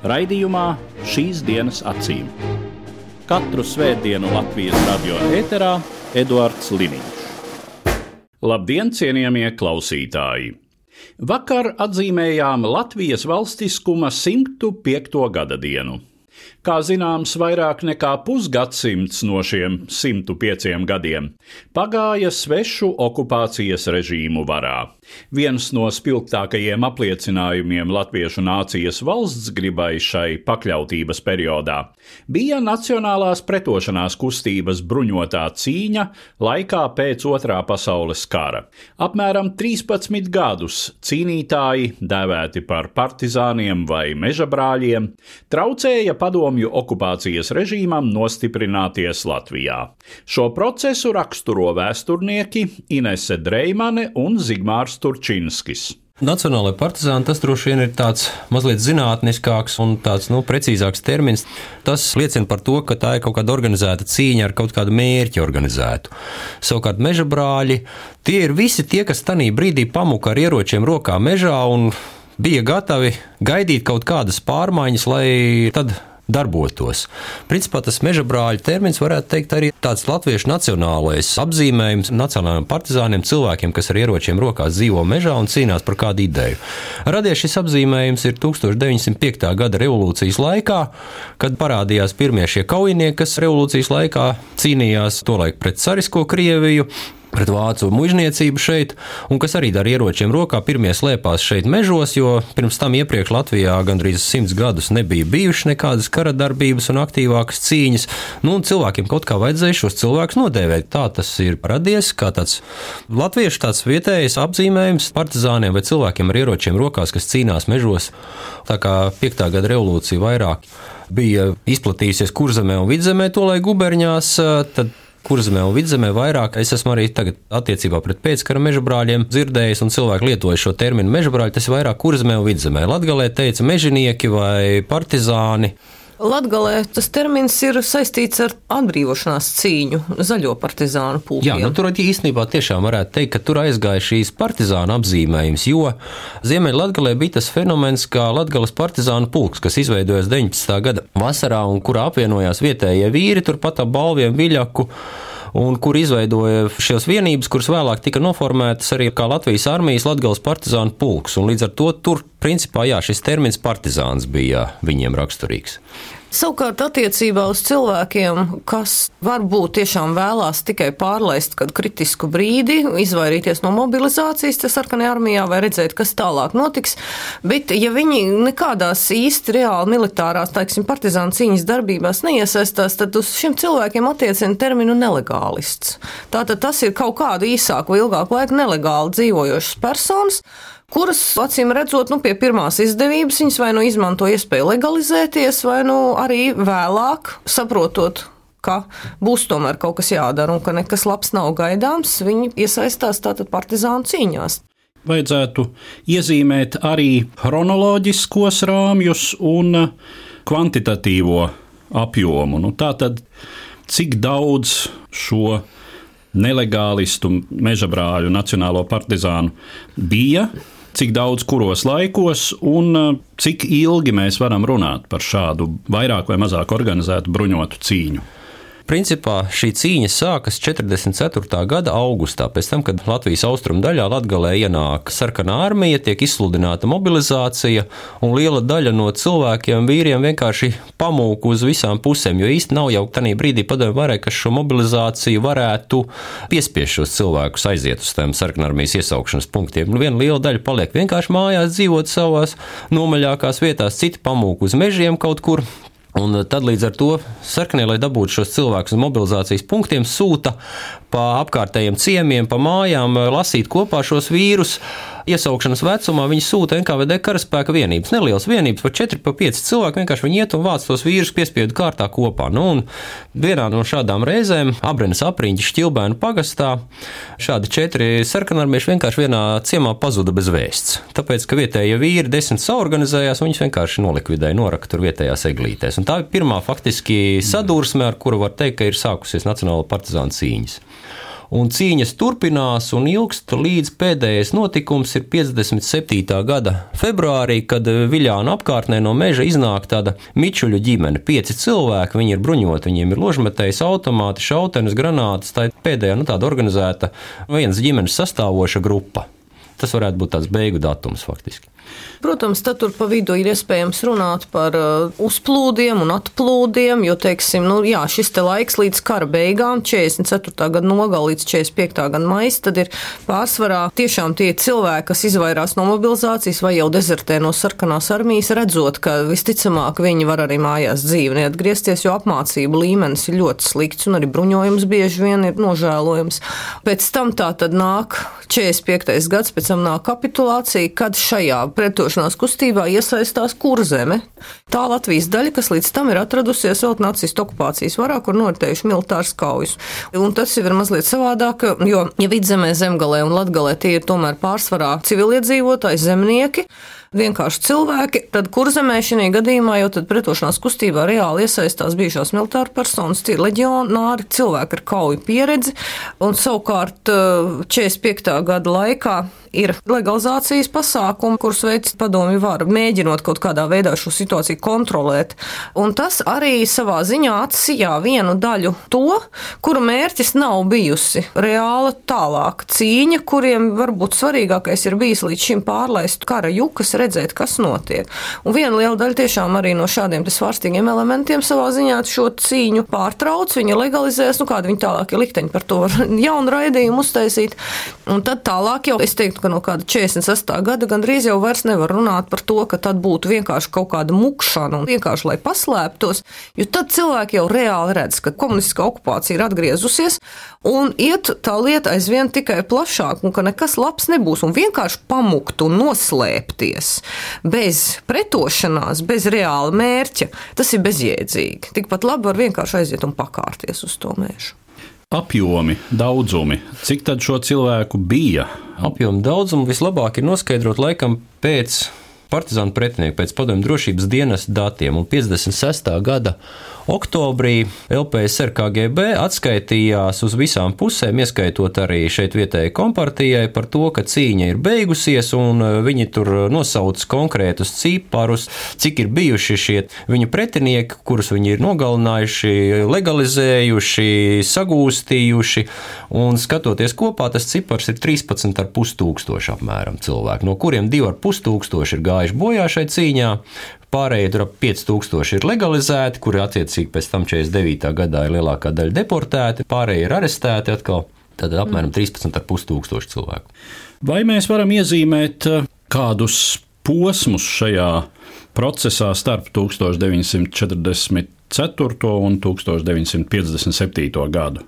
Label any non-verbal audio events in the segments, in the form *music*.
Raidījumā šīs dienas acīm. Katru svētdienu Latvijas radio eterā Eduards Liniņš. Labdien, cienījamie klausītāji! Vakar atzīmējām Latvijas valstiskuma 105. gada dienu. Kā zināms, vairāk nekā pusgadsimts no šiem 105 gadiem pagāja svešu okupācijas režīmu varā. Viens no spilgtākajiem apliecinājumiem latviešu nācijas valsts gribai šai pakļautības periodā bija Nacionālās pretošanās kustības bruņotā cīņa laikā pēc Otrā pasaules kara. Apmēram 13 gadus cīnītāji, dēvēti par partizāniem vai meža brāļiem, traucēja padomju okupācijas režīmam nostiprināties Latvijā. Šo procesu raksturo vēsturnieki Inese Dreimane un Zigmārs Turčinskis. Nacionālajā partizāna tas droši vien ir tāds mazliet zinātniskāks un tāds nu, precīzāks termins. Tas liecina par to, ka tā ir kaut kāda organizēta cīņa ar kaut kādu mērķi organizētu. Savukārt meža brāļi tie ir visi tie, kas tajā brīdī pamuka ar ieročiem rokā mežā un bija gatavi gaidīt kaut kādas pārmaiņas, lai tad darbotos. Principā tas meža brāļa termins varētu teikt arī tāds latviešu nacionālais apzīmējums nacionālajiem partizāniem, cilvēkiem, kas ar ieročiem rokās dzīvo mežā un cīnās par kādu ideju. Radies šis apzīmējums ir 1905. gada revolūcijas laikā, kad parādījās pirmie šie kaujinieki, kas revolūcijas laikā cīnījās tolaik pret carisko Krieviju pret vācu mužniecību šeit, un kas arī ar ieročiem rokā pirmie slēpās šeit mežos, jo pirms tam iepriekš Latvijā gandrīz simts gadus nebija bijušas nekādas kara darbības un aktīvākas cīņas. Nu, cilvēkiem kaut kā vajadzēja šos cilvēkus nodēvēt. Tā tas ir radies kā tāds latviešu tāds vietējais apzīmējums partizāniem vai cilvēkiem ar ieročiem rokās, kas cīnās mežos. Tā kā piektā gada revolūcija vairāk bija izplatījusies kurzemē un vidzemē, to lai guberņās, tad kurzemē un vidzemē vairāk. Es esmu arī tagad attiecībā pret pēckara meža brāļiem dzirdējis, un cilvēki lietoja šo terminu meža brāļi. Tas ir vairāk kurzemē un vidzemē. Latgalē teica mežonieki vai partizāni. Latgalē tas termins ir saistīts ar atbrīvošanās cīņu, zaļo partizānu pulkiem. Jā, nu tur īstenībā tiešām varētu teikt, ka tur aizgāja šīs partizāna apzīmējums, jo Ziemeļlatgalē bija tas fenomens, kā Latgales partizānu pulks, kas izveidojās 19. gada vasarā un kurā apvienojās vietējie vīri turpat ap balviem viļaku un kur izveidoja šīs vienības, kuras vēlāk tika noformētas arī kā Latvijas armijas Latvijas partizānu pulks. Līdz ar to tur, principā, jā, šis termins partizāns bija viņiem raksturīgs. Savukārt, attiecībā uz cilvēkiem, kas varbūt tiešām vēlās tikai pārlaist kādu kritisku brīdi, izvairīties no mobilizācijas, tas sarkanajā armijā vai redzēt, kas tālāk notiks, bet ja viņi nekādās īsti reāli militārās, teiksim, partizānu cīņas darbībās neiesaistās, tad uz šiem cilvēkiem attiecina terminu nelegālists. Tātad tas ir kaut kādu īsāku vai ilgāku laiku nelegāli dzīvojošas personas, kuras, acīm redzot, nu, pie pirmās izdevības viņas vai nu izmanto iespēju legalizēties, vai nu arī vēlāk saprotot. Ka būs tomēr kaut kas jādara, un ka nekas labs nav gaidāms, viņi iesaistās tātad partizānu cīņās. Vajadzētu iezīmēt arī chronoloģiskos rāmjus un kvantitatīvo apjomu. Nu, tātad, cik daudz šo nelegālistu meža brāļu nacionālo partizānu bija, cik daudz kuros laikos un uh, cik ilgi mēs varam runāt par šādu vairāk vai mazāk organizētu bruņotu cīņu. Principā šī cīņa sākas 44. gada augustā, pēc tam, kad Latvijas austrumu daļā Latvijā ienāk sarkanā armija, tiek izsludināta mobilizācija, un liela daļa no cilvēkiem, vīriem vienkārši pamūk uz visām pusēm, jo īsti nav jau tajā brīdī padomju varai, kas šo mobilizāciju varētu piespiest šos cilvēkus aiziet uz tiem sarkanā armijas iesaukšanas punktiem. Nu, viena liela daļa paliek vienkārši mājās, dzīvot savās nomaļākās vietās, citi pamūk uz mežiem kaut kur, Un tad līdz ar to sarkanie, lai dabūtu šos cilvēkus uz mobilizācijas punktiem, sūta pa apkārtējiem ciemiem, pa mājām, lasīt kopā šos vīrus. Iesaukšanas vecumā viņi sūta NKVD karaspēka vienības. Nelielas vienības, par 4, pa 5 cilvēku vienkārši viņi iet un vāc tos vīrus piespiedu kārtā kopā. Nu, un vienā no šādām reizēm, Abrenes apriņķa šķilbēnu pagastā, šādi četri sarkanarmieši vienkārši vienā ciemā pazuda bez vēsts. Tāpēc, ka vietējie vīri desmit saorganizējās, viņus vienkārši nolikvidēja, noraka tur vietējās eglītēs. Un tā ir pirmā faktiski sadursme, ar kuru var teikt, ka ir sākusies Nacionāla partizāna cīņas un cīņas turpinās un ilgst līdz pēdējais notikums ir 57. gada februārī, kad Viljāna apkārtnē no meža iznāk tāda mičuļu ģimene. Pieci cilvēki, viņi ir bruņoti, viņiem ir ložmetējs, automāti, šautenes, granātas. Tā ir pēdējā nu, tāda organizēta vienas ģimenes sastāvoša grupa. Tas varētu būt tāds beigu datums faktiski. Protams, tad tur pa vidu ir iespējams runāt par uh, uzplūdiem un atplūdiem, jo, teiksim, nu, jā, šis te laiks līdz kara beigām, 44. gada nogal līdz 45. gada maijs, tad ir pārsvarā tiešām tie cilvēki, kas izvairās no mobilizācijas vai jau dezertē no sarkanās armijas, redzot, ka visticamāk viņi var arī mājās dzīvi neatgriezties, jo apmācību līmenis ir ļoti slikts un arī bruņojums bieži vien ir nožēlojams. Pēc tam tā tad nāk 45. gads, pēc tam nāk kapitulācija, kad šajā pretošanās kustībā iesaistās kurzeme. Tā Latvijas daļa, kas līdz tam ir atradusies vēl nacistu okupācijas varā, kur noritējuši militārs kaujas. Un tas jau ir mazliet savādāk, jo, ja vidzemē, zemgalē un latgalē tie ir tomēr pārsvarā civiliedzīvotāji, zemnieki, vienkārši cilvēki, tad kurzemē šī gadījumā jau pretošanās kustībā reāli iesaistās bijušās militāra personas, tie ir leģionāri, cilvēki ar kauju pieredzi, un savukārt 45. Eh, gada laikā ir legalizācijas pasākumi, kurus veids padomju vara, mēģinot kaut kādā veidā šo situāciju kontrolēt. Un tas arī savā ziņā atsijā vienu daļu to, kuru mērķis nav bijusi reāla tālāka cīņa, kuriem varbūt svarīgākais ir bijis līdz šim pārlaist kara jukas, redzēt, kas notiek. Un viena liela daļa tiešām arī no šādiem svārstīgiem elementiem savā ziņā šo cīņu pārtrauc, viņa legalizēs, nu kāda viņa tālākie likteņi par to *laughs* jaunu raidījumu uztaisīt. Un tad tālāk jau es teiktu, ka no kāda 46. gada gandrīz jau vairs nevar runāt par to, ka tad būtu vienkārši kaut kāda mukšana un vienkārši lai paslēptos, jo tad cilvēki jau reāli redz, ka komunistiskā okupācija ir atgriezusies un iet tā lieta aizvien tikai plašāk un ka nekas labs nebūs un vienkārši pamukt un noslēpties bez pretošanās, bez reāla mērķa, tas ir bezjēdzīgi. Tikpat labi var vienkārši aiziet un pakārties uz to mēžu apjomi, daudzumi, cik tad šo cilvēku bija? Apjomu daudzumu vislabāk ir noskaidrot laikam pēc partizānu pretinieku, pēc padomju drošības dienas datiem un 56. gada Oktobrī LPSR KGB atskaitījās uz visām pusēm, ieskaitot arī šeit vietējai kompartijai, par to, ka cīņa ir beigusies, un e, viņi tur nosauc konkrētus ciparus, cik ir bijuši šie viņa pretinieki, kurus viņi ir nogalinājuši, legalizējuši, sagūstījuši, un skatoties kopā, tas cipars ir 13,5 tūkstoši apmēram cilvēku, no kuriem 2,5 tūkstoši ir gājuši bojā šai cīņā, Pārējie tur ap 5000 ir legalizēti, kuri attiecīgi pēc tam 49. gadā ir lielākā daļa deportēti, pārējie ir arestēti atkal. Tad apmēram 13,5 tūkstoši cilvēku. Vai mēs varam iezīmēt eh, kādus posmus šajā procesā starp 1944. un 1957. gadu?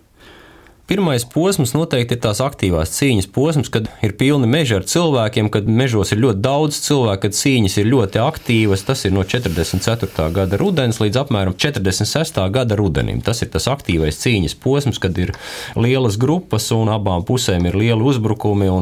Pirmais posms noteikti ir tās aktīvās cīņas posms, kad ir pilni meži ar cilvēkiem, kad mežos ir ļoti daudz cilvēku, kad cīņas ir ļoti aktīvas. Tas ir no 44. gada rudens līdz apmēram 46. gada rudenim. Tas ir tas aktīvais cīņas posms, kad ir lielas grupas un abām pusēm ir lieli uzbrukumi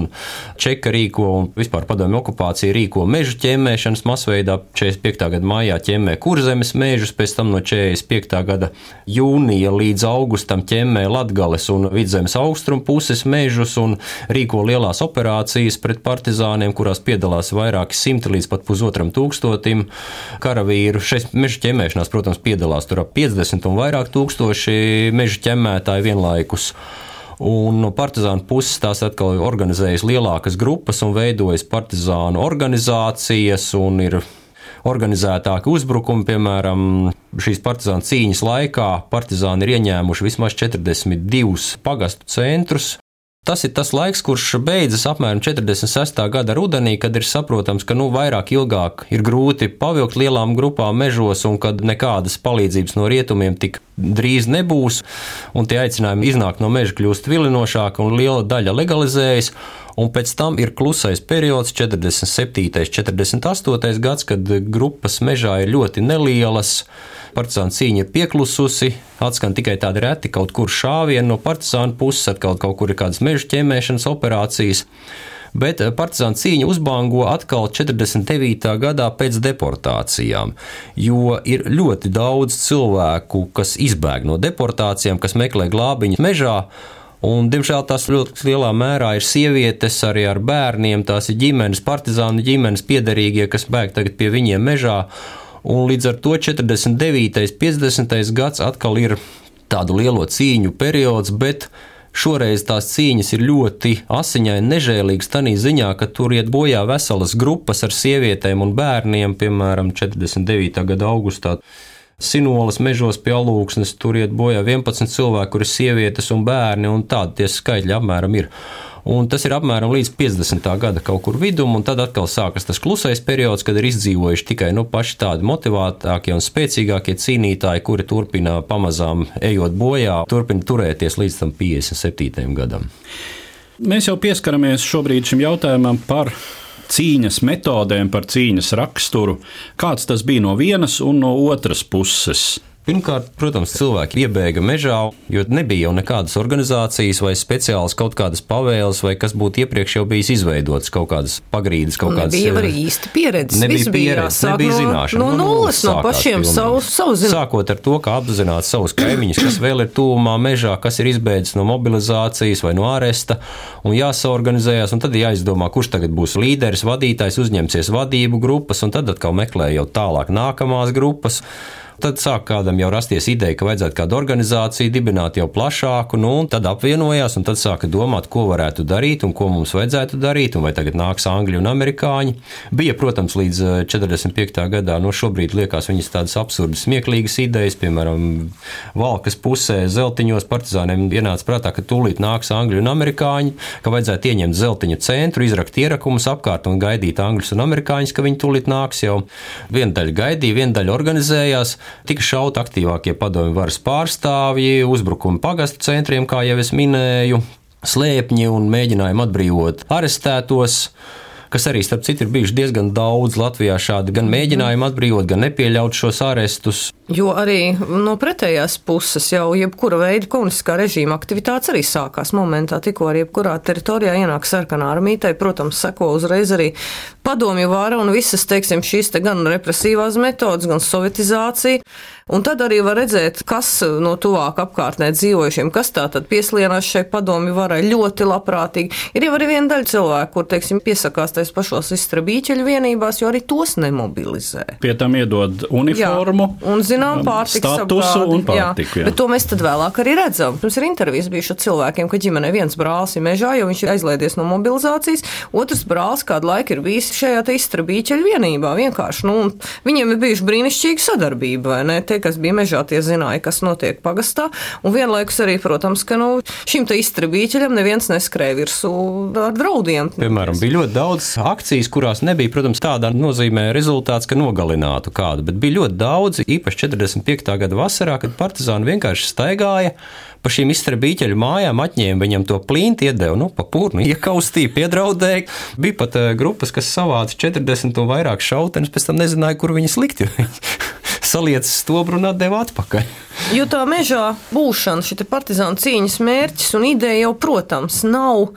čeka rīko un vispār padomju okupācija rīko mežu ķemmēšanas masveidā. 45. gada maijā ķemmē kurzemes mežus, pēc tam no 45. gada jūnija līdz augustam ķemmē Latgales un vidzemes austrumu puses mežus un rīko lielās operācijas pret partizāniem, kurās piedalās vairāki simti līdz pat pusotram tūkstotim karavīru. Šeit meža ķemēšanās, protams, piedalās tur ap 50 un vairāk tūkstoši meža ķemmētāji vienlaikus. Un no partizānu puses tās atkal organizējas lielākas grupas un veidojas partizānu organizācijas un ir organizētāki uzbrukumi. Piemēram, šīs partizānu cīņas laikā partizāni ir ieņēmuši vismaz 42 pagastu centrus. Tas ir tas laiks, kurš beidzas apmēram 46. gada rudenī, kad ir saprotams, ka nu, vairāk ilgāk ir grūti pavilkt lielām grupām mežos, un kad nekādas palīdzības no rietumiem tik drīz nebūs, tie aicinājumi iznākt no meža kļūst vilinošāki, un liela daļa legalizējas. Un pēc tam ir klusais periods 47. 48. gads, kad grupas mežā ir ļoti nelielas. Partizāna cīņa ir pieklususi, atskan tikai tādi reti kaut kur šāvieni no partizāna puses, atkal kaut kur ir kādas meža ķemēšanas operācijas bet partizāna cīņa uzbango atkal 49. gadā pēc deportācijām, jo ir ļoti daudz cilvēku, kas izbēg no deportācijām, kas meklē glābiņu mežā. Un, diemžēl tās ļoti lielā mērā ir sievietes arī ar bērniem, tās ir ģimenes, partizānu ģimenes piederīgie, kas bēg tagad pie viņiem mežā. Un līdz ar to 49. un 50. gads atkal ir tādu lielo cīņu periods, bet Šoreiz tās cīņas ir ļoti asiņaini, nežēlīgas tādā ziņā, ka tur iet bojā veselas grupas ar sievietēm un bērniem, piemēram, 49. gada augustā. Sinolas mežos pie alūksnes tur iet bojā 11 cilvēki, kur ir sievietes un bērni, un tādi tie skaitļi apmēram ir. Un tas ir apmēram līdz 50. gada kaut kur vidum, un tad atkal sākas tas klusais periods, kad ir izdzīvojuši tikai nu, paši tādi motivētākie un spēcīgākie cīnītāji, kuri turpina pamazām ejot bojā, turpina turēties līdz tam 57. gadam. Mēs jau pieskaramies šobrīd šim jautājumam par cīņas metodēm, par cīņas raksturu. Kāds tas bija no vienas un no otras puses? Pirmkārt, protams, cilvēki iebēga mežā, jo nebija jau nekādas organizācijas vai speciālas kaut kādas pavēles, vai kas būtu iepriekš jau bijis izveidots, kaut kādas pagrīdes, kaut kādas. Nebija arī īsti pieredze. Nebija pieredze, nebija zināšana. No, no nulles, no pašiem savu, savu zināšanu. Sākot ar to, kā apzināt savus kaimiņus, kas vēl ir tūmā mežā, kas ir izbēdzis no mobilizācijas vai no āresta, un jāsaorganizējas, un tad jāizdomā, kurš tagad būs līderis, vadītājs, uzņemsies vadību grupas, un tad atkal meklē jau tālāk nākamās grupas. Tad sāk kādam jau rasties ideja, ka vajadzētu kādu organizāciju dibināt jau plašāku, nu, un tad apvienojās, un tad sāka domāt, ko varētu darīt un ko mums vajadzētu darīt, un vai tagad nāks angļi un amerikāņi. Bija, protams, līdz 45. Eh, gadā, no šobrīd liekas viņas tādas absurdas, smieklīgas idejas, piemēram, valkas pusē zeltiņos partizāniem ienāca prātā, ka tūlīt nāks angļi un amerikāņi, ka vajadzētu ieņemt zeltiņu centru, izrakt ierakumus apkārt un gaidīt angļus un amerikāņus, ka viņi tūlīt nāks jau. Viena daļa gaidīja, viena daļa organizējās. Tika šauti aktīvākie padomju varas pārstāvji, uzbrukumi pagastu centriem, kā jau es minēju, slēpņi un mēģinājumi atbrīvot arestētos kas arī, starp citu, ir bijuši diezgan daudz Latvijā šādi gan mēģinājumi atbrīvot, gan nepieļaut šos arestus. Jo arī no pretējās puses jau jebkura veida komunistiskā režīma aktivitātes arī sākās momentā, tikko arī jebkurā teritorijā ienāk sarkanā. Tai, protams, seko uzreiz arī padomju vāra un visas, teiksim, šīs te gan represīvās metodas, gan sovietizācija. Un tad arī var redzēt, kas no tuvāk apkārtnē dzīvojušiem, kas tā tad pieslienās šai padomju varai ļoti labprātīgi. Ir jau arī viena daļa cilvēku, kur, teiksim, piesakās tais pašos izstrabīķeļu vienībās, jo arī tos nemobilizē. Pie tam iedod uniformu. Jā, un, zinām, pārtiks statusu un pārtiku. Jā. Jā. Bet to mēs tad vēlāk arī redzam. Mums ir intervijas bijušas ar cilvēkiem, ka ģimenē viens brālis ir mežā, jo viņš ir aizlaidies no mobilizācijas, otrs brālis kādu laiku ir bijis šajā izstrabīķeļu vienībā. Vienkārši, nu, viņiem ir bijuši brīnišķīga sadarbība, vai ne? Te, kas bija mežā, tie zināja, kas notiek pagastā. Un vienlaikus arī, protams, ka nu, šim izstrabīķeļam neviens neskrēja virsū ar draudiem. Piemēram, bija ļoti daudz akcijas, kurās nebija, protams, tādā nozīmē rezultāts, ka nogalinātu kādu, bet bija ļoti daudz, īpaši 45. gada vasarā, kad partizāni vienkārši staigāja pa šīm izstrabīķeļu mājām, atņēma viņam to plīnti, iedeva nu, pa purnu, iekaustīja, piedraudēja. Bija pat uh, grupas, kas savāca 40 un vairāk šautenes, pēc tam nezināja, kur viņas likt salietas stobru un atdeva atpakaļ. Jo tā mežā būšana, šī partizāna cīņas mērķis un ideja jau, protams, nav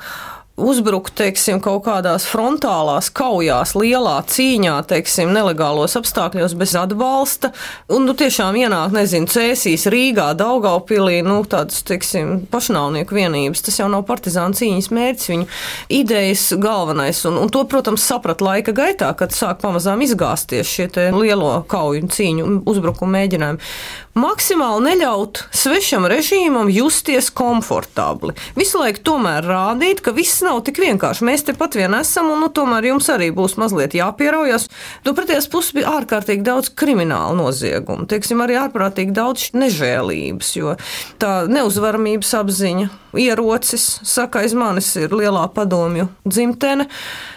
uzbrukt, teiksim, kaut kādās frontālās kaujās, lielā cīņā, teiksim, nelegālos apstākļos bez atbalsta, un, nu, tiešām ienāk, nezinu, cēsīs Rīgā, Daugaupilī, nu, tādas, teiksim, pašnāvnieku vienības, tas jau nav partizāna cīņas mērķis, viņu idejas galvenais, un, un to, protams, saprat laika gaitā, kad sāk pamazām izgāzties šie lielo kauju cīņu uzbrukumu mēģinājumi. Maksimāli neļaut svešam režīmam justies komfortabli. Visu laiku tomēr rādīt, ka viss nav tik vienkārši. Mēs tepat vien esam, un nu, tomēr jums arī būs mazliet jāpieraujas. No pretējās puses bija ārkārtīgi daudz kriminālu noziegumu, teiksim, arī ārprātīgi daudz nežēlības, jo tā neuzvaramības apziņa, ierocis, saka, aiz manis ir lielā padomju dzimtene,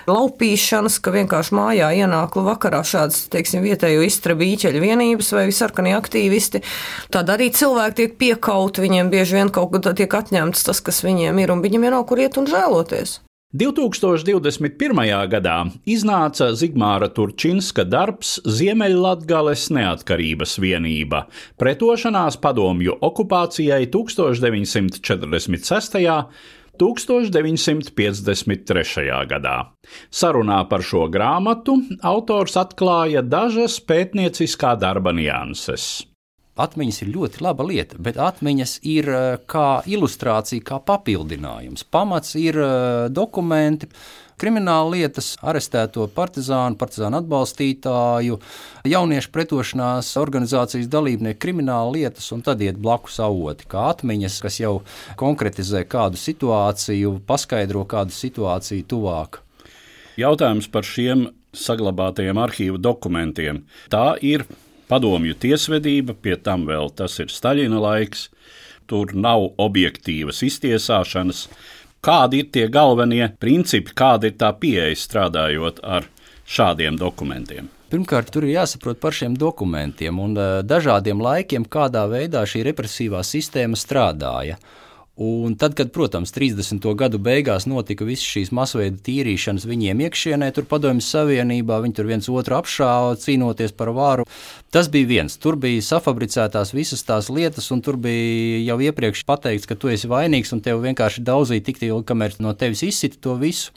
laupīšanas, ka vienkārši mājā ienāk vakarā šādas, teiksim, vietējo izstrabīķeļu vienības vai sarkanie aktīvisti. Tad arī cilvēki tiek piekauti, viņiem bieži vien kaut kad tiek atņemts tas, kas viņiem ir, un viņiem ir nav kur iet un žēloties. 2021. gadā iznāca Zigmāra Turčinska darbs Ziemeļlatgales neatkarības vienība - pretošanās padomju okupācijai 1946. 1953. gadā. Sarunā par šo grāmatu autors atklāja dažas pētnieciskā darba nianses. Atmiņas ir ļoti laba lieta, bet atmiņas ir eh, kā ilustrācija, kā papildinājums. Pamats ir eh, dokumenti, krimināla lietas, arestēto partizānu, partizānu atbalstītāju, jauniešu pretošanās organizācijas dalībnieku krimināla lietas, un tad iet blakus avoti, kā atmiņas, kas jau konkretizē kādu situāciju, paskaidro kādu situāciju tuvāk. Jautājums par šiem saglabātajiem arhīvu dokumentiem. Tā ir padomju tiesvedība, pie tam vēl tas ir Staļina laiks. Tur nav objektīvas iztiesāšanas. Kādi ir tie galvenie principi, kāda ir tā pieeja strādājot ar šādiem dokumentiem? Pirmkārt, tur ir jāsaprot par šiem dokumentiem un uh, dažādiem laikiem, kādā veidā šī represīvā sistēma strādāja. Un tad, kad, protams, 30. gadu beigās notika visas šīs masveida tīrīšanas viņiem iekšienē, tur padomju savienībā, viņi tur viens otru apšāva, cīnoties par varu. Tas bija viens. Tur bija safabricētās visas tās lietas, un tur bija jau iepriekš pateikts, ka tu esi vainīgs, un tev vienkārši daudzīja tik ilgi, kamēr no tevis izsita to visu.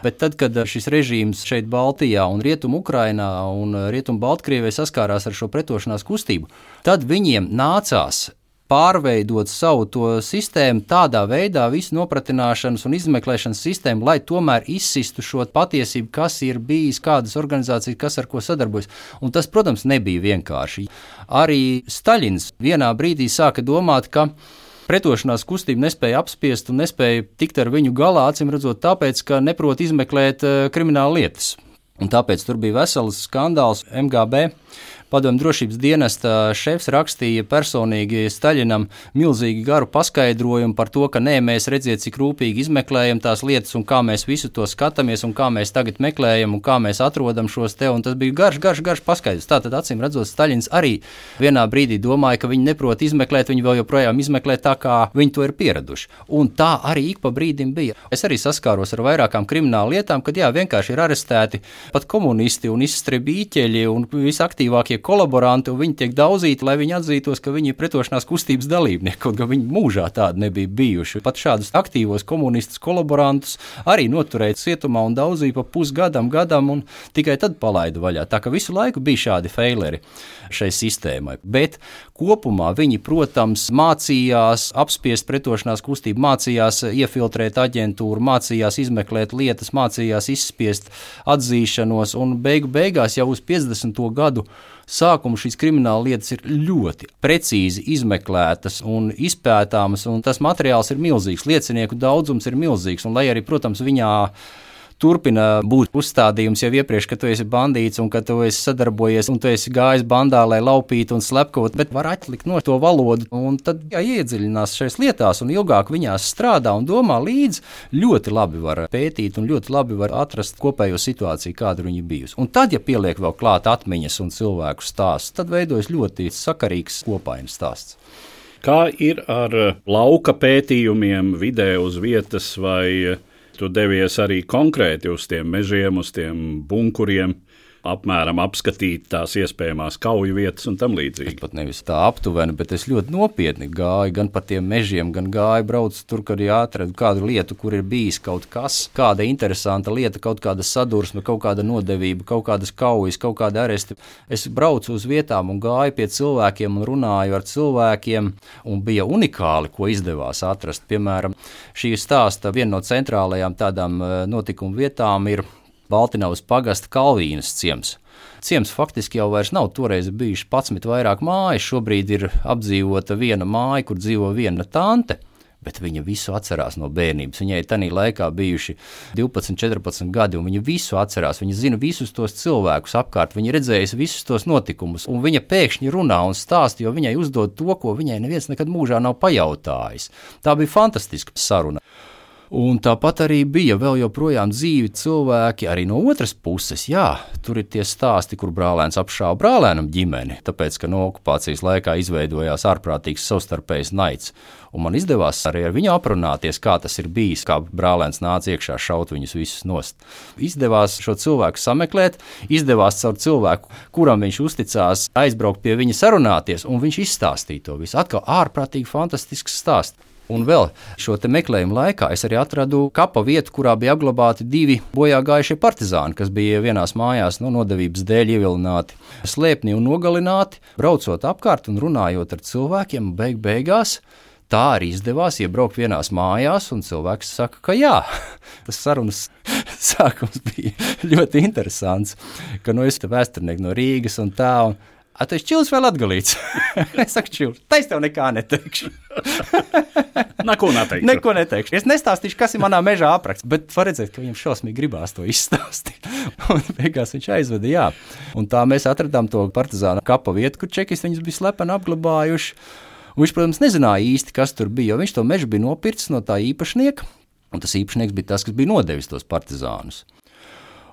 Bet tad, kad šis režīms šeit, Baltijā, un Rietumu Ukrainā un Rietumu Baltkrievijā saskārās ar šo pretošanās kustību, tad viņiem nācās pārveidot savu to sistēmu tādā veidā, visu nopratināšanas un izmeklēšanas sistēmu, lai tomēr izsistu šo patiesību, kas ir bijis, kādas organizācijas, kas ar ko sadarbojas. Un tas, protams, nebija vienkārši. Arī Staļins vienā brīdī sāka domāt, ka pretošanās kustība nespēja apspiest un nespēja tikt ar viņu galā, acīm redzot, tāpēc, ka neprot izmeklēt uh, krimināla lietas. Un tāpēc tur bija vesels skandāls MGB Padomju drošības dienesta šefs rakstīja personīgi Staļinam milzīgi garu paskaidrojumu par to, ka nē, mēs redziet, cik rūpīgi izmeklējam tās lietas un kā mēs visu to skatāmies un kā mēs tagad meklējam un kā mēs atrodam šos te. Un tas bija garš, garš, garš paskaidrs. Tātad, acīm redzot, Staļins arī vienā brīdī domāja, ka viņi neprot izmeklēt, viņi vēl joprojām izmeklē tā, kā viņi to ir pieraduši. Un tā arī ik pa brīdim bija. Es arī saskāros ar vairākām krimināla lietām, kad jā, vienkārši ir arestēti pat komunisti un izstrēbīķeļi un visaktīvākie kolaboranti, un viņi tiek daudzīti, lai viņi atzītos, ka viņi ir pretošanās kustības dalībnieki, kaut gan viņi mūžā tādi nebija bijuši. Pat šādus aktīvos komunistus kolaborantus arī noturēja cietumā un daudzīja pa pusgadam, gadam, un tikai tad palaida vaļā. Tā ka visu laiku bija šādi faileri šai sistēmai. Bet kopumā viņi, protams, mācījās apspiest pretošanās kustību, mācījās iefiltrēt aģentūru, mācījās izmeklēt lietas, mācījās izspiest atzīšanos, un beigu beigās jau uz 50. gadu sākumu šīs krimināla lietas ir ļoti precīzi izmeklētas un izpētāmas, un tas materiāls ir milzīgs, liecinieku daudzums ir milzīgs, un lai arī, protams, viņā turpina būt uzstādījums jau iepriekš, ka tu esi bandīts un ka tu esi sadarbojies un tu esi gājis bandā, lai laupītu un slepkavot, bet var atlikt no to valodu un tad jā, iedziļinās šajās lietās un ilgāk viņās strādā un domā līdzi. Ļoti labi var pētīt un ļoti labi var atrast kopējo situāciju, kāda viņa bijusi. Un tad, ja pieliek vēl klāt atmiņas un cilvēku stāsts, tad veidojas ļoti sakarīgs kopainas stāsts. Kā ir ar lauka pētījumiem, vidē uz vietas vai Tu devies arī konkrēti uz tiem mežiem, uz tiem bunkuriem apmēram apskatīt tās iespējamās kauju vietas un tam līdzīgi. Es pat nevis tā aptuveni, bet es ļoti nopietni gāju gan pa tiem mežiem, gan gāju braucu tur, kad jāatrod kādu lietu, kur ir bijis kaut kas, kāda interesanta lieta, kaut kāda sadursme, kaut kāda nodevība, kaut kādas kaujas, kaut kāda aresti. Es braucu uz vietām un gāju pie cilvēkiem un runāju ar cilvēkiem, un bija unikāli, ko izdevās atrast. Piemēram, šī stāsta viena no centrālajām tādām eh, notikumu vietām ir Baltiņavas pagasta Kalvīnas ciems. Ciems faktiski jau nav toreiz bijuši 11 vairāk mājas, šobrīd ir apdzīvota viena māja, kur dzīvo viena tante. Bet viņa visu atcerās no bērnības. Viņai tajā laikā bijuši 12, 14 gadi, un viņa visu atcerās. Viņa zina visus tos cilvēkus apkārt, viņa redzējusi visus tos notikumus, un viņa pēkšņi runā un stāsta, jo viņai uzdod to, ko viņai neviens nekad mūžā nav pajautājis. Tā bija fantastiska saruna. Un tāpat arī bija vēl joprojām dzīvi cilvēki, arī no otras puses. Jā, tur ir tie stāsti, kur brālēns apšāva brālēnam ģimeni, tāpēc, ka no okupācijas laikā izveidojās ārprātīgs savstarpējs naids. Un man izdevās arī ar viņu aprunāties, kā tas ir bijis, kā brālēns nāca iekšā šaut viņus visus nost. Izdevās šo cilvēku sameklēt, izdevās caur cilvēku, kuram viņš uzticās, aizbraukt pie viņa sarunāties, un viņš izstāstīja to visu. Atkal ārprātīgi fantastisks stāsts. Un vēl šo meklējumu laikā es arī atradu kapa vietu, kurā bija apglabāti divi bojā gājušie partizāni, kas bija vienās mājās no nodevības dēļ ievilināti, slēpni un nogalināti. Braucot apkārt un runājot ar cilvēkiem, beig beigās tā arī izdevās iebraukt vienās mājās, un cilvēks saka, ka jā, *laughs* tas sarunas *laughs* sākums bija *laughs* ļoti interesants, ka nu, es esmu vēsturnieks no Rīgas un tā. Un, A, tu esi čils vēl atgalīts. *laughs* es saku, čils. Tā es tev nekā neteikšu. *laughs* Neko neteikšu. Neko neteikšu. Es nestāstīšu, kas ir manā mežā apraksts, bet var redzēt, ka viņam šausmīgi gribās to izstāstīt. *laughs* un beigās viņš aizveda, jā. Un tā mēs atradām to partizānu kapa vietu, kur čekis viņus bija slepeni apglabājuši. Un viņš, protams, nezināja īsti, kas tur bija, jo viņš to mežu bija nopircis no tā īpašnieka, un tas īpašnieks bija tas, kas bija nodevis tos partizānus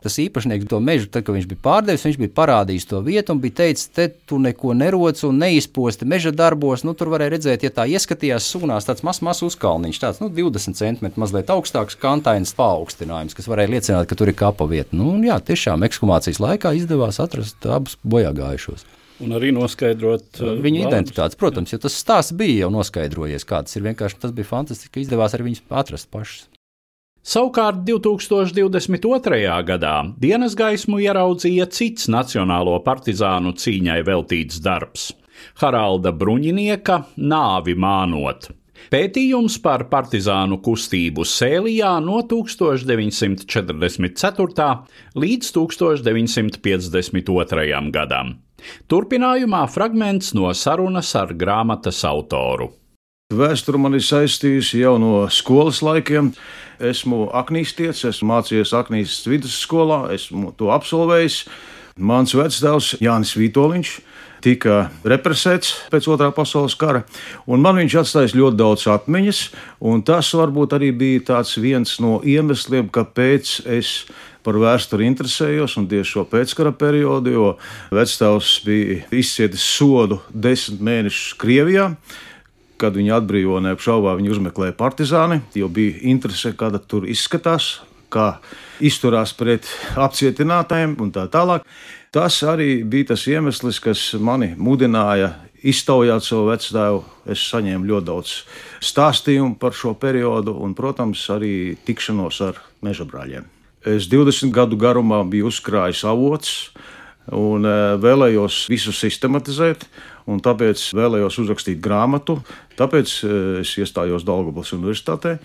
tas īpašnieks to mežu, tad, kad viņš bija pārdevis, viņš bija parādījis to vietu un bija teicis, te tu neko neroc un neizposti meža darbos. Nu, tur varēja redzēt, ja tā ieskatījās sūnās, tāds mazs, mazs uzkalniņš, tāds nu, 20 centimetri mazliet augstāks, kantains paaugstinājums, kas varēja liecināt, ka tur ir kapa vieta. Nu, jā, tiešām ekshumācijas laikā izdevās atrast abus bojāgājušos. Un arī noskaidrot uh, viņu vārdus. identitātes. Protams, jo tas stāsts bija jau noskaidrojies, kāds ir. Vienkārši tas bija fantastiski, ka izdevās arī viņus atrast pašus. Savukārt 2022. gadā dienas gaismu ieraudzīja cits Nacionālo partizānu cīņai veltīts darbs - Haralda Bruņinieka nāvi mānot. Pētījums par partizānu kustību Sēlijā no 1944. līdz 1952. gadam. Turpinājumā fragments no sarunas ar grāmatas autoru. Vēsture man ir saistījusi jau no skolas laikiem. Esmu aknīstietis, esmu mācījies Aknīs vidusskolā, esmu to absolvējis. Mans vectēvs Jānis Vitoļņš tika represēts pēc otrā pasaules kara, un man viņš atstājis ļoti daudz atmiņas, tas varbūt arī bija viens no iemesliem, kāpēc es par vēsturi interesējos, un tieši šo pēckara periodu, jo vectēvs bija izcietis sodu desmit mēnešus Krievijā kad viņi atbrīvoja, neapšaubā viņi uzmeklēja partizāni, jo bija interese, kāda tur izskatās, kā izturās pret apcietinātajiem un tā tālāk. Tas arī bija tas iemesls, kas mani mudināja iztaujāt savu vecāku. Es saņēmu ļoti daudz stāstījumu par šo periodu, un, protams, arī tikšanos ar meža brāļiem. Es 20 gadu garumā biju uzkrājis avots un eh, vēlējos visu sistematizēt un tāpēc vēlējos uzrakstīt grāmatu. Tāpēc eh, es iestājos Dārgoblas Universitātē.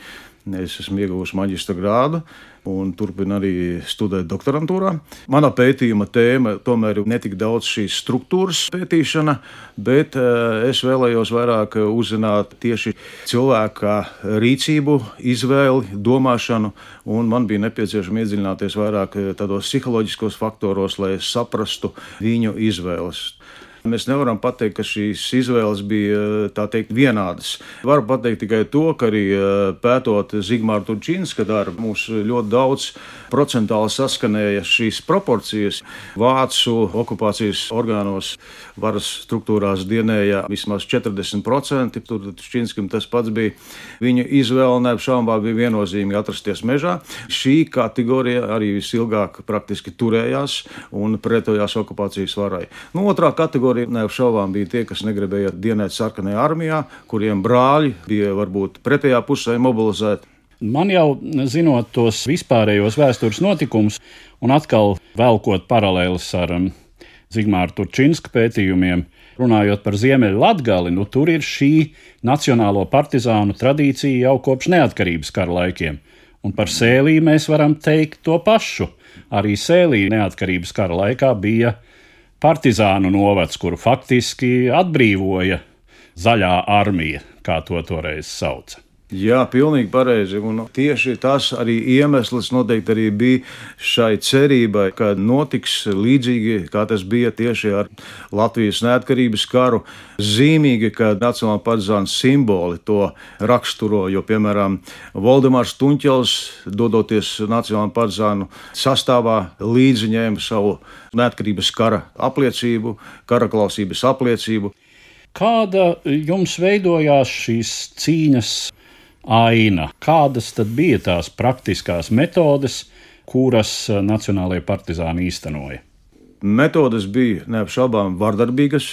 Es esmu ieguvusi maģistra grādu un turpinu arī studēt doktorantūrā. Mana pētījuma tēma tomēr ir ne tik daudz šīs struktūras pētīšana, bet eh, es vēlējos vairāk uzzināt tieši cilvēka rīcību, izvēli, domāšanu, un man bija nepieciešams iedziļināties vairāk tādos psiholoģiskos faktoros, lai saprastu viņu izvēles. Mēs nevaram pateikt, ka šīs izvēles bija teikt, vienādas. Varu pateikt tikai to, ka arī pētot Zigmāra Turčīnska darbu, mums ļoti daudz procentuāli saskanēja šīs proporcijas. Vācu okupācijas orgānos varas struktūrās dienēja vismaz 40%. Tur Šķinskam tas pats bija. Viņa izvēle neapšaubā bija viennozīmīgi atrasties mežā. Šī kategorija arī visilgāk praktiski turējās un pretojās okupācijas varai. Nu, otrā kategorija kategorija neapšaubām bija tie, kas negribēja dienēt sarkanajā armijā, kuriem brāļi bija varbūt pretējā pusē mobilizēti. Man jau zinot tos vispārējos vēstures notikumus, un atkal velkot paralēlis ar um, Zigmāra Turčinska pētījumiem, runājot par Ziemeļu Latgali, nu tur ir šī nacionālo partizānu tradīcija jau kopš neatkarības kara laikiem. Un par sēlī mēs varam teikt to pašu. Arī sēlī neatkarības kara laikā bija partizānu novads, kuru faktiski atbrīvoja zaļā armija, kā to toreiz sauca. Jā, pilnīgi pareizi. Un tieši tas arī iemesls noteikti arī bija šai cerībai, ka notiks līdzīgi, kā tas bija tieši ar Latvijas neatkarības karu. Zīmīgi, ka Nacionālā partizāna simboli to raksturo, jo, piemēram, Valdemārs Tuņķels, dodoties Nacionālā partizānu sastāvā, līdzi ņēma savu neatkarības kara apliecību, karaklausības apliecību. Kāda jums veidojās šīs cīņas aina? Kādas tad bija tās praktiskās metodes, kuras Nacionālajie partizāni īstenoja? Metodes bija neapšaubām vardarbīgas.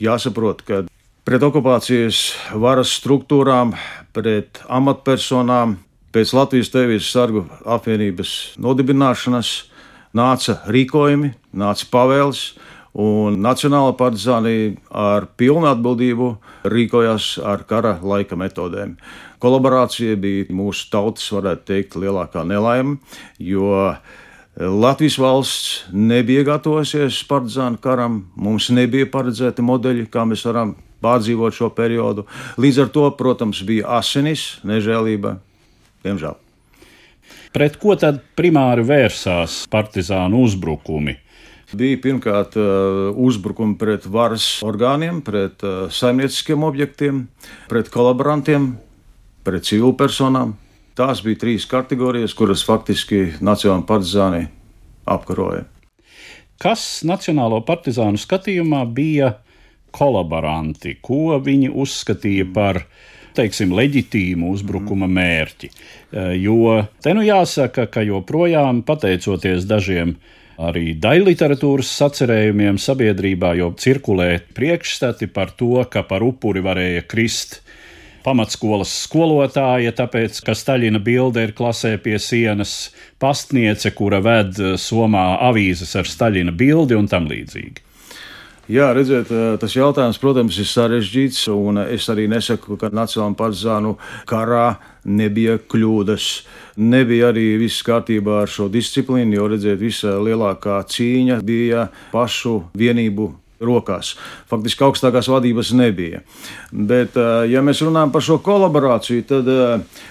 Jāsaprot, ka pret okupācijas varas struktūrām, pret amatpersonām pēc Latvijas Tēvijas sargu apvienības nodibināšanas nāca rīkojumi, nāca pavēles, un Nacionāla partizāni ar pilnu atbildību rīkojās ar kara laika metodēm. Kolaborācija bija mūsu tautas, varētu teikt, lielākā nelaime, jo Latvijas valsts nebija gatavojusies partizānu karam, mums nebija paredzēti modeļi, kā mēs varam pārdzīvot šo periodu. Līdz ar to, protams, bija asinis, nežēlība, diemžēl. Pret ko tad primāri vērsās partizānu uzbrukumi? Bija pirmkārt uzbrukumi pret varas orgāniem, pret saimnieciskiem objektiem, pret kolaborantiem, pret civilpersonām. Tās bija trīs kategorijas, kuras faktiski Nacionālajā partizānī apkaroja. Kas Nacionālo partizānu skatījumā bija kolaboranti? Ko viņi uzskatīja par teiksim, leģitīmu uzbrukuma mērķi? Jo te nu jāsaka, ka joprojām pateicoties dažiem arī daļliteratūras sacerējumiem sabiedrībā, jo cirkulē priekšstati par to, ka par upuri varēja krist pamatskolas skolotāja, tāpēc, ka Staļina bilde ir klasē pie sienas, pastniece, kura ved somā avīzes ar Staļina bildi un tam līdzīgi. Jā, redziet, tas jautājums, protams, ir sarežģīts, un es arī nesaku, ka Nacionālajā partizānu karā nebija kļūdas. Nebija arī viss kārtībā ar šo disciplīnu, jo, redziet, visa lielākā cīņa bija pašu vienību rokās. Faktiski augstākās vadības nebija. Bet, ja mēs runājam par šo kolaborāciju, tad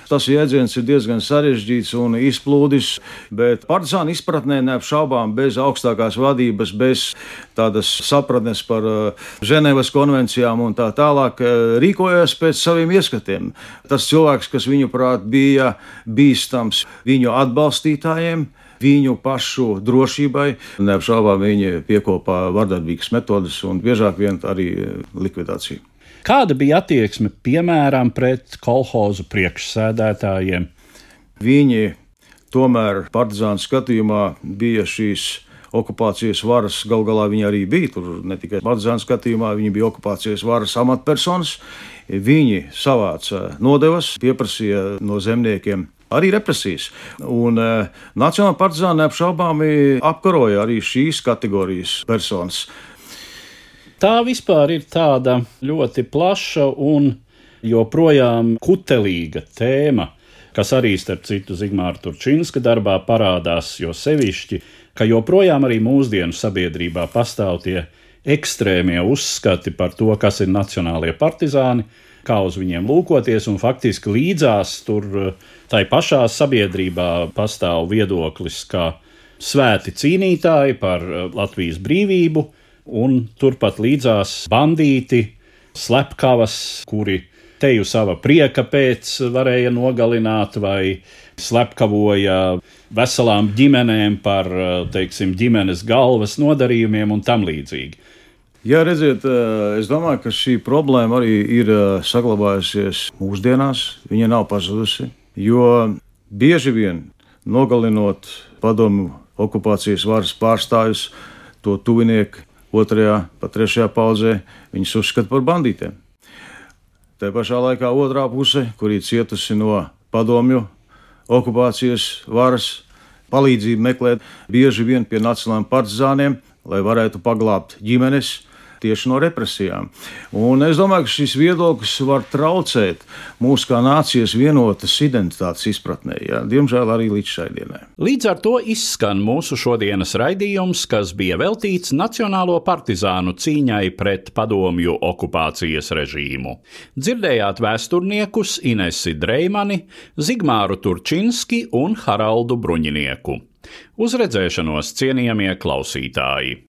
tas jēdziens ir diezgan sarežģīts un izplūdis. Bet partizāna izpratnē neapšaubām bez augstākās vadības, bez tādas sapratnes par Ženēvas konvencijām un tā tālāk, rīkojās pēc saviem ieskatiem. Tas cilvēks, kas viņuprāt bija bīstams viņu atbalstītājiem, viņu pašu drošībai. Neapšaubām viņi piekopā vardarbīgas metodes un biežāk vien arī likvidāciju. Kāda bija attieksme piemēram pret kolhozu priekšsēdētājiem? Viņi tomēr partizānu skatījumā bija šīs okupācijas varas, gal galā viņi arī bija. Tur ne tikai partizānu skatījumā, viņi bija okupācijas varas amatpersonas. Viņi savāca nodevas, pieprasīja no zemniekiem arī represijas. Un uh, Nacionāla partizāna neapšaubāmi apkaroja arī šīs kategorijas personas. Tā vispār ir tāda ļoti plaša un joprojām kutelīga tēma, kas arī, starp citu, Zigmāra Turčinska darbā parādās, jo sevišķi, ka joprojām arī mūsdienu sabiedrībā pastāv tie ekstrēmie uzskati par to, kas ir nacionālie partizāni, kā uz viņiem lūkoties, un faktiski līdzās tur tai pašā sabiedrībā pastāv viedoklis, ka svēti cīnītāji par Latvijas brīvību, un turpat līdzās bandīti, slepkavas, kuri teju sava prieka pēc varēja nogalināt vai slepkavoja veselām ģimenēm par, teiksim, ģimenes galvas nodarījumiem un tam līdzīgi. Jā, redziet, es domāju, ka šī problēma arī ir saglabājusies mūsdienās. Viņa nav pazudusi, jo bieži vien nogalinot padomu okupācijas varas pārstāvjus, to tuvinieku otrajā, pat trešajā paudzē, viņus uzskata par bandītiem. Tā pašā laikā otrā puse, kur ir cietusi no padomju okupācijas varas, palīdzību meklēt bieži vien pie nacionālajiem partizāniem, lai varētu paglābt ģimenes, tieši no represijām. Un es domāju, ka šis viedoklis var traucēt mūsu kā nācijas vienotas identitātes izpratnē, jā. diemžēl arī līdz šai dienai. Līdz ar to izskan mūsu šodienas raidījums, kas bija veltīts Nacionālo partizānu cīņai pret padomju okupācijas režīmu. Dzirdējāt vēsturniekus Inesi Dreimani, Zigmāru Turčinski un Haraldu Bruņinieku. Uz redzēšanos, cienījamie klausītāji!